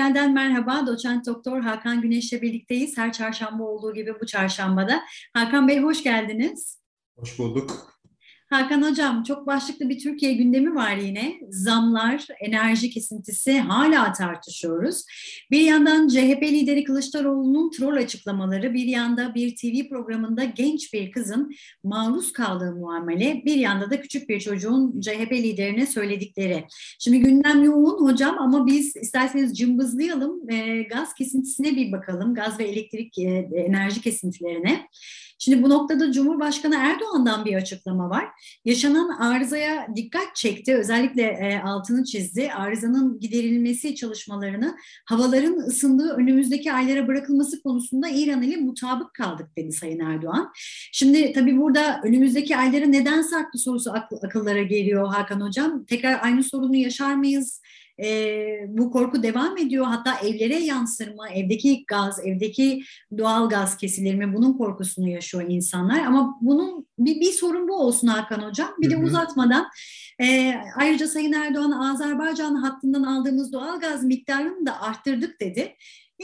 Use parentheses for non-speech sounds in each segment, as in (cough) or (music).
Meryem'den merhaba. Doçent Doktor Hakan Güneş'le birlikteyiz. Her çarşamba olduğu gibi bu çarşambada. Hakan Bey hoş geldiniz. Hoş bulduk. Hakan Hocam çok başlıklı bir Türkiye gündemi var yine. Zamlar, enerji kesintisi hala tartışıyoruz. Bir yandan CHP lideri Kılıçdaroğlu'nun troll açıklamaları, bir yanda bir TV programında genç bir kızın maruz kaldığı muamele, bir yanda da küçük bir çocuğun CHP liderine söyledikleri. Şimdi gündem yoğun hocam ama biz isterseniz cımbızlayalım, e, gaz kesintisine bir bakalım, gaz ve elektrik e, enerji kesintilerine. Şimdi bu noktada Cumhurbaşkanı Erdoğan'dan bir açıklama var. Yaşanan arızaya dikkat çekti. Özellikle e, altını çizdi. Arızanın giderilmesi çalışmalarını havaların ısındığı önümüzdeki aylara bırakılması konusunda İran ile mutabık kaldık dedi Sayın Erdoğan. Şimdi tabii burada önümüzdeki aylara neden sarktı sorusu akıl, akıllara geliyor Hakan Hocam. Tekrar aynı sorunu yaşar mıyız? E, bu korku devam ediyor. Hatta evlere yansır mı? Evdeki gaz, evdeki doğal gaz kesilir mi? Bunun korkusunu yaşıyor insanlar. Ama bunun bir, bir sorun bu olsun Hakan Hocam. Bir de uzatmadan e, ayrıca Sayın Erdoğan Azerbaycan hattından aldığımız doğal gaz miktarını da arttırdık dedi.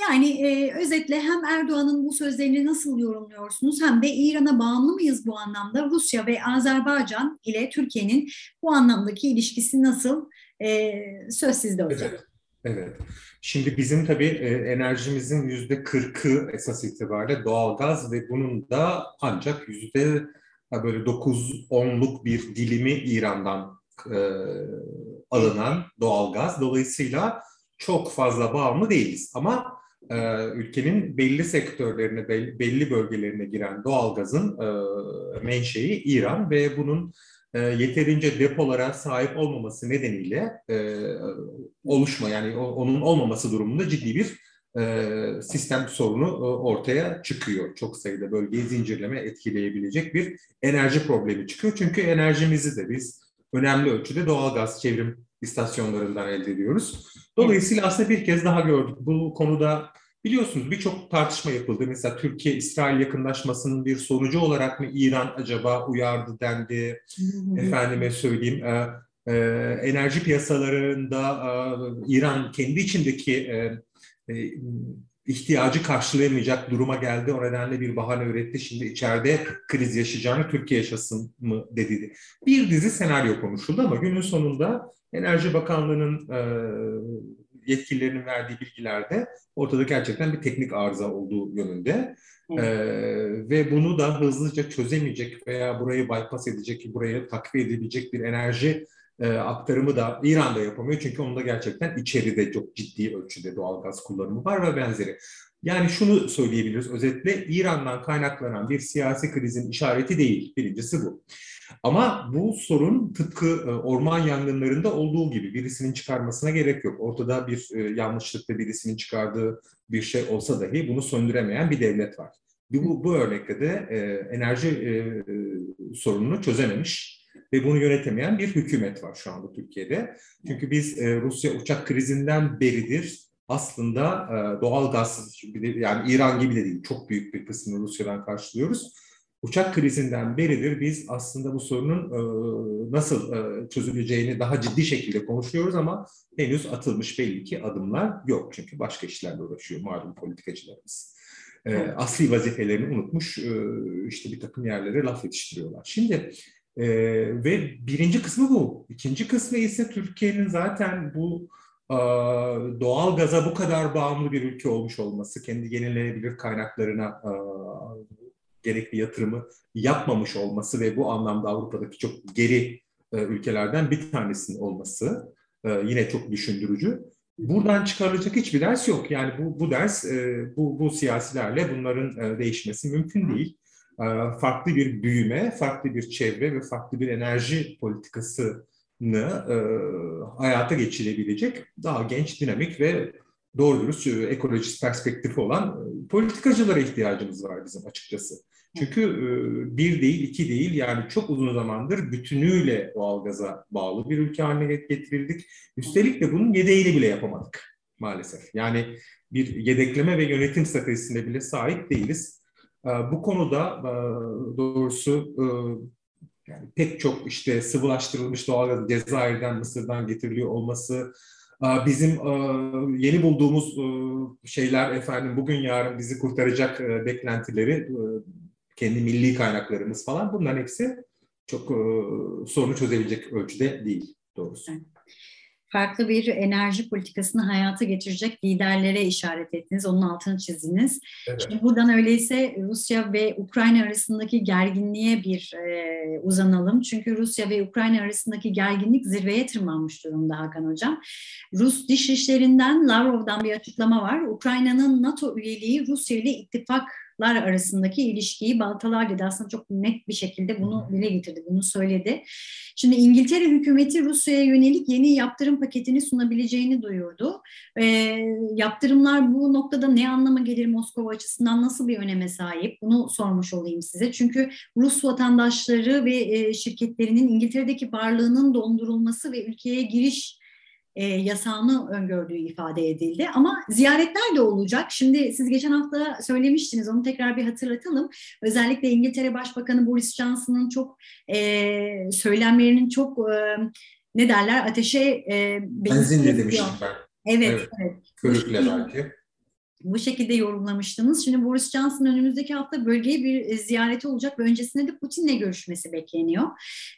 Yani e, özetle hem Erdoğan'ın bu sözlerini nasıl yorumluyorsunuz hem de İran'a bağımlı mıyız bu anlamda? Rusya ve Azerbaycan ile Türkiye'nin bu anlamdaki ilişkisi nasıl? E, söz sizde hocam. Evet. Evet. Şimdi bizim tabii e, enerjimizin yüzde kırkı esas itibariyle doğal gaz ve bunun da ancak yüzde böyle dokuz onluk bir dilimi İran'dan e, alınan doğal gaz. Dolayısıyla çok fazla bağımlı değiliz. Ama e, ülkenin belli sektörlerine, belli bölgelerine giren doğalgazın e, menşei İran ve bunun e, yeterince depolara sahip olmaması nedeniyle e, oluşma yani onun olmaması durumunda ciddi bir e, sistem sorunu e, ortaya çıkıyor. Çok sayıda bölgeyi zincirleme etkileyebilecek bir enerji problemi çıkıyor. Çünkü enerjimizi de biz önemli ölçüde doğal gaz çevrim istasyonlarından elde ediyoruz. Dolayısıyla aslında bir kez daha gördük. Bu konuda biliyorsunuz birçok tartışma yapıldı. Mesela Türkiye-İsrail yakınlaşmasının bir sonucu olarak mı İran acaba uyardı dendi. Efendime söyleyeyim e, e, enerji piyasalarında e, İran kendi içindeki e, e, ihtiyacı karşılayamayacak duruma geldi. O nedenle bir bahane üretti. Şimdi içeride kriz yaşayacağını Türkiye yaşasın mı dedi. Bir dizi senaryo konuşuldu ama günün sonunda Enerji Bakanlığı'nın e, yetkililerinin verdiği bilgilerde ortada gerçekten bir teknik arıza olduğu yönünde. Ee, ve bunu da hızlıca çözemeyecek veya burayı bypass edecek, burayı takviye edebilecek bir enerji e, aktarımı da İran'da yapamıyor. Çünkü onda gerçekten içeride çok ciddi ölçüde doğal gaz kullanımı var ve benzeri. Yani şunu söyleyebiliriz özetle İran'dan kaynaklanan bir siyasi krizin işareti değil. Birincisi bu. Ama bu sorun tıpkı e, orman yangınlarında olduğu gibi birisinin çıkarmasına gerek yok. Ortada bir e, yanlışlıkla birisinin çıkardığı bir şey olsa dahi bunu söndüremeyen bir devlet var. Bu, bu örnekte de e, enerji e, sorununu çözememiş ve bunu yönetemeyen bir hükümet var şu anda Türkiye'de. Çünkü biz e, Rusya uçak krizinden beridir aslında e, doğal gaz yani İran gibi de değil çok büyük bir kısmını Rusya'dan karşılıyoruz uçak krizinden beridir biz aslında bu sorunun e, nasıl e, çözüleceğini daha ciddi şekilde konuşuyoruz ama henüz atılmış belli ki adımlar yok. Çünkü başka işlerle uğraşıyor malum politikacılarımız. E, asli vazifelerini unutmuş işte bir takım yerlere laf yetiştiriyorlar. Şimdi ve birinci kısmı bu. İkinci kısmı ise Türkiye'nin zaten bu doğal gaza bu kadar bağımlı bir ülke olmuş olması, kendi yenilenebilir kaynaklarına gerekli yatırımı yapmamış olması ve bu anlamda Avrupa'daki çok geri ülkelerden bir tanesinin olması yine çok düşündürücü. Buradan çıkarılacak hiçbir ders yok. Yani bu, bu ders, bu, bu siyasilerle bunların değişmesi mümkün değil. Farklı bir büyüme, farklı bir çevre ve farklı bir enerji politikasını e, hayata geçirebilecek daha genç, dinamik ve doğru dürüst e, ekolojist perspektifi olan e, politikacılara ihtiyacımız var bizim açıkçası. Çünkü e, bir değil, iki değil yani çok uzun zamandır bütünüyle doğalgaza bağlı bir ülke haline getirildik. Üstelik de bunun yedeğini bile yapamadık maalesef. Yani bir yedekleme ve yönetim stratejisine bile sahip değiliz. Bu konuda doğrusu yani pek çok işte sıvılaştırılmış doğalgaz Cezayir'den, Mısır'dan getiriliyor olması, bizim yeni bulduğumuz şeyler efendim bugün yarın bizi kurtaracak beklentileri kendi milli kaynaklarımız falan bunların hepsi çok sorunu çözebilecek ölçüde değil doğrusu. Evet farklı bir enerji politikasını hayata geçirecek liderlere işaret ettiniz. Onun altını çizdiniz. Evet. Şimdi buradan öyleyse Rusya ve Ukrayna arasındaki gerginliğe bir e, uzanalım. Çünkü Rusya ve Ukrayna arasındaki gerginlik zirveye tırmanmış durumda Hakan Hocam. Rus Dışişlerinden Lavrov'dan bir açıklama var. Ukrayna'nın NATO üyeliği Rusya ile ittifak arasındaki ilişkiyi baltalar dedi. Aslında çok net bir şekilde bunu dile getirdi, bunu söyledi. Şimdi İngiltere hükümeti Rusya'ya yönelik yeni yaptırım paketini sunabileceğini duyurdu. E, yaptırımlar bu noktada ne anlama gelir Moskova açısından nasıl bir öneme sahip? Bunu sormuş olayım size. Çünkü Rus vatandaşları ve e, şirketlerinin İngiltere'deki varlığının dondurulması ve ülkeye giriş e, yasağını öngördüğü ifade edildi. Ama ziyaretler de olacak. Şimdi siz geçen hafta söylemiştiniz, onu tekrar bir hatırlatalım. Özellikle İngiltere Başbakanı Boris Johnson'ın çok e, söylemlerinin çok e, ne derler ateşe e, benzinle demiştim ben. Evet, evet. evet. Körükle belki bu şekilde yorumlamıştınız. Şimdi Boris Johnson önümüzdeki hafta bölgeye bir e, ziyareti olacak ve öncesinde de Putin'le görüşmesi bekleniyor.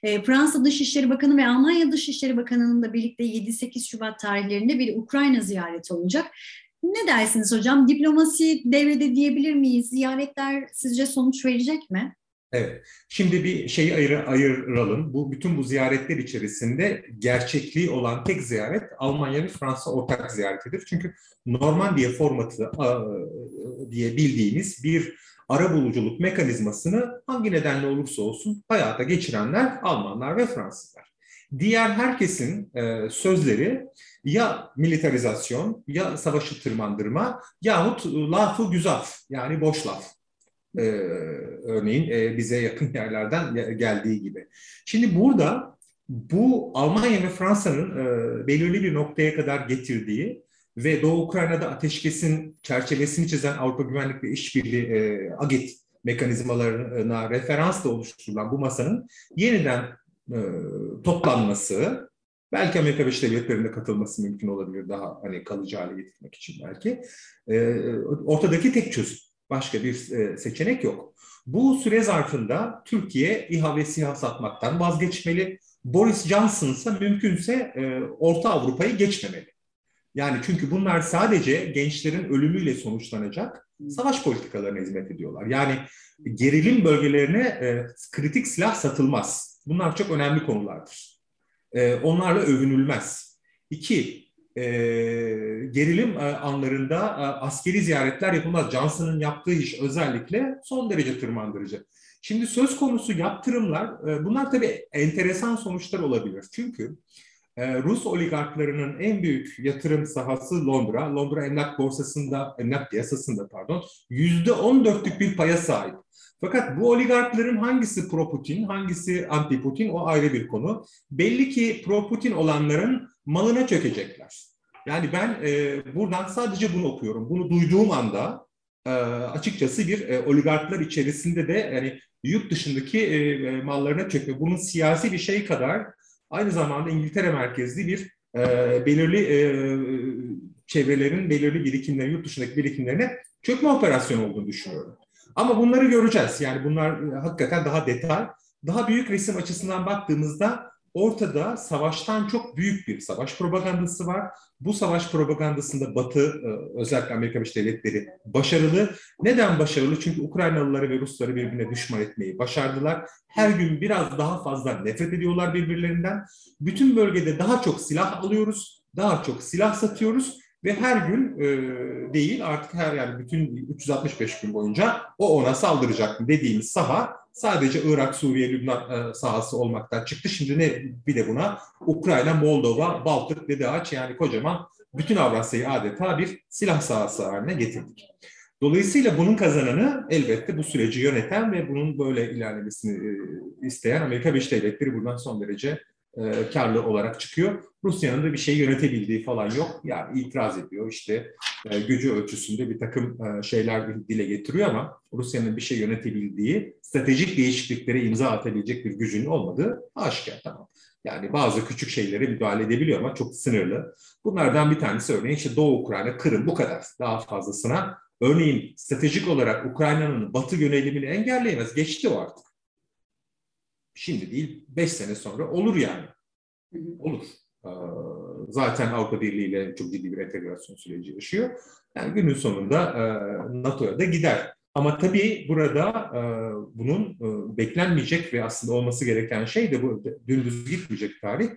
E, Fransa Dışişleri Bakanı ve Almanya Dışişleri Bakanı'nın da birlikte 7-8 Şubat tarihlerinde bir Ukrayna ziyareti olacak. Ne dersiniz hocam? Diplomasi devrede diyebilir miyiz? Ziyaretler sizce sonuç verecek mi? Evet. Şimdi bir şeyi ayır, ayıralım. Bu bütün bu ziyaretler içerisinde gerçekliği olan tek ziyaret Almanya ve Fransa ortak ziyaretidir. Çünkü Normandiya formatı diye bildiğimiz bir ara buluculuk mekanizmasını hangi nedenle olursa olsun hayata geçirenler Almanlar ve Fransızlar. Diğer herkesin e, sözleri ya militarizasyon ya savaşı tırmandırma yahut lafı güzaf yani boş laf e, örneğin e, bize yakın yerlerden geldiği gibi. Şimdi burada bu Almanya ve Fransa'nın e, belirli bir noktaya kadar getirdiği ve Doğu Ukrayna'da ateşkesin çerçevesini çizen Avrupa Güvenlik ve İşbirliği e, AGİT mekanizmalarına referansla oluşturulan bu masanın yeniden e, toplanması, belki Amerika Birleşik Devletleri'nde katılması mümkün olabilir daha hani kalıcı hale getirmek için belki. E, ortadaki tek çözüm. Başka bir e, seçenek yok. Bu süre zarfında Türkiye İHA ve SİHA satmaktan vazgeçmeli. Boris Johnson ise mümkünse e, Orta Avrupa'yı geçmemeli. Yani çünkü bunlar sadece gençlerin ölümüyle sonuçlanacak savaş politikalarına hizmet ediyorlar. Yani gerilim bölgelerine e, kritik silah satılmaz. Bunlar çok önemli konulardır. onlarla övünülmez. İki, e, gerilim e, anlarında e, askeri ziyaretler yapılmaz. Johnson'ın yaptığı iş özellikle son derece tırmandırıcı. Şimdi söz konusu yaptırımlar, e, bunlar tabii enteresan sonuçlar olabilir. Çünkü e, Rus oligarklarının en büyük yatırım sahası Londra. Londra emlak borsasında, emlak piyasasında pardon, yüzde on dörtlük bir paya sahip. Fakat bu oligarkların hangisi pro-Putin, hangisi anti-Putin o ayrı bir konu. Belli ki pro-Putin olanların malına çökecekler. Yani ben e, buradan sadece bunu okuyorum. Bunu duyduğum anda e, açıkçası bir e, oligarklar içerisinde de yani yurt dışındaki e, e, mallarına çökme. Bunun siyasi bir şey kadar aynı zamanda İngiltere merkezli bir e, belirli e, çevrelerin belirli birikimleri, yurt dışındaki birikimlerine çökme operasyonu olduğunu düşünüyorum. Ama bunları göreceğiz. Yani bunlar e, hakikaten daha detay. Daha büyük resim açısından baktığımızda ortada savaştan çok büyük bir savaş propagandası var. Bu savaş propagandasında Batı, e, özellikle Amerika Birleşik Devletleri başarılı. Neden başarılı? Çünkü Ukraynalıları ve Rusları birbirine düşman etmeyi başardılar. Her gün biraz daha fazla nefret ediyorlar birbirlerinden. Bütün bölgede daha çok silah alıyoruz, daha çok silah satıyoruz ve her gün e, değil artık her yani bütün 365 gün boyunca o ona saldıracak dediğimiz saha sadece Irak, Suriye, Lübnan e, sahası olmaktan çıktı. Şimdi ne bir de buna Ukrayna, Moldova, Baltık, Dede Ağaç yani kocaman bütün Avrasya'yı adeta bir silah sahası haline getirdik. Dolayısıyla bunun kazananı elbette bu süreci yöneten ve bunun böyle ilerlemesini e, isteyen Amerika Birleşik Devletleri buradan son derece e, karlı olarak çıkıyor. Rusya'nın da bir şey yönetebildiği falan yok. Yani itiraz ediyor işte e, gücü ölçüsünde bir takım e, şeyler dile getiriyor ama Rusya'nın bir şey yönetebildiği, stratejik değişikliklere imza atabilecek bir gücünün olmadığı aşikar tamam. Yani bazı küçük şeylere müdahale edebiliyor ama çok sınırlı. Bunlardan bir tanesi örneğin işte Doğu Ukrayna, Kırım bu kadar. Daha fazlasına örneğin stratejik olarak Ukrayna'nın batı yönelimini engelleyemez. Geçti o artık. Şimdi değil, beş sene sonra olur yani. Olur. Ee, zaten Avrupa Birliği ile çok ciddi bir entegrasyon süreci yaşıyor. Yani günün sonunda e, NATO'ya da gider. Ama tabii burada e, bunun e, beklenmeyecek ve aslında olması gereken şey de bu dümdüz gitmeyecek tarih.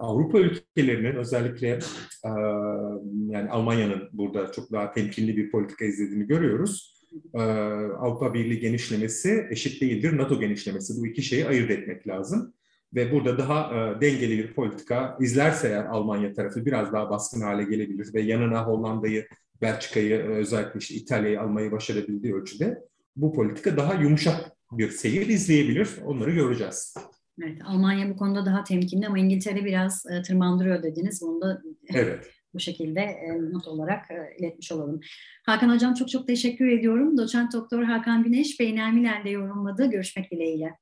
Avrupa ülkelerinin özellikle yani Almanya'nın burada çok daha temkinli bir politika izlediğini görüyoruz. Avrupa Birliği genişlemesi eşit değildir NATO genişlemesi. Bu iki şeyi ayırt etmek lazım ve burada daha e, dengeli bir politika izlerse eğer Almanya tarafı biraz daha baskın hale gelebilir ve yanına Hollanda'yı, Belçika'yı, e, özellikle işte İtalya'yı almayı başarabildiği ölçüde bu politika daha yumuşak bir seyir izleyebilir. Onları göreceğiz. Evet, Almanya bu konuda daha temkinli ama İngiltere biraz e, tırmandırıyor dediniz. Bunu da evet. (laughs) bu şekilde e, not olarak e, iletmiş olalım. Hakan Hocam çok çok teşekkür ediyorum. Doçent Doktor Hakan Güneş Beynel Milen'de yorumladı. Görüşmek dileğiyle.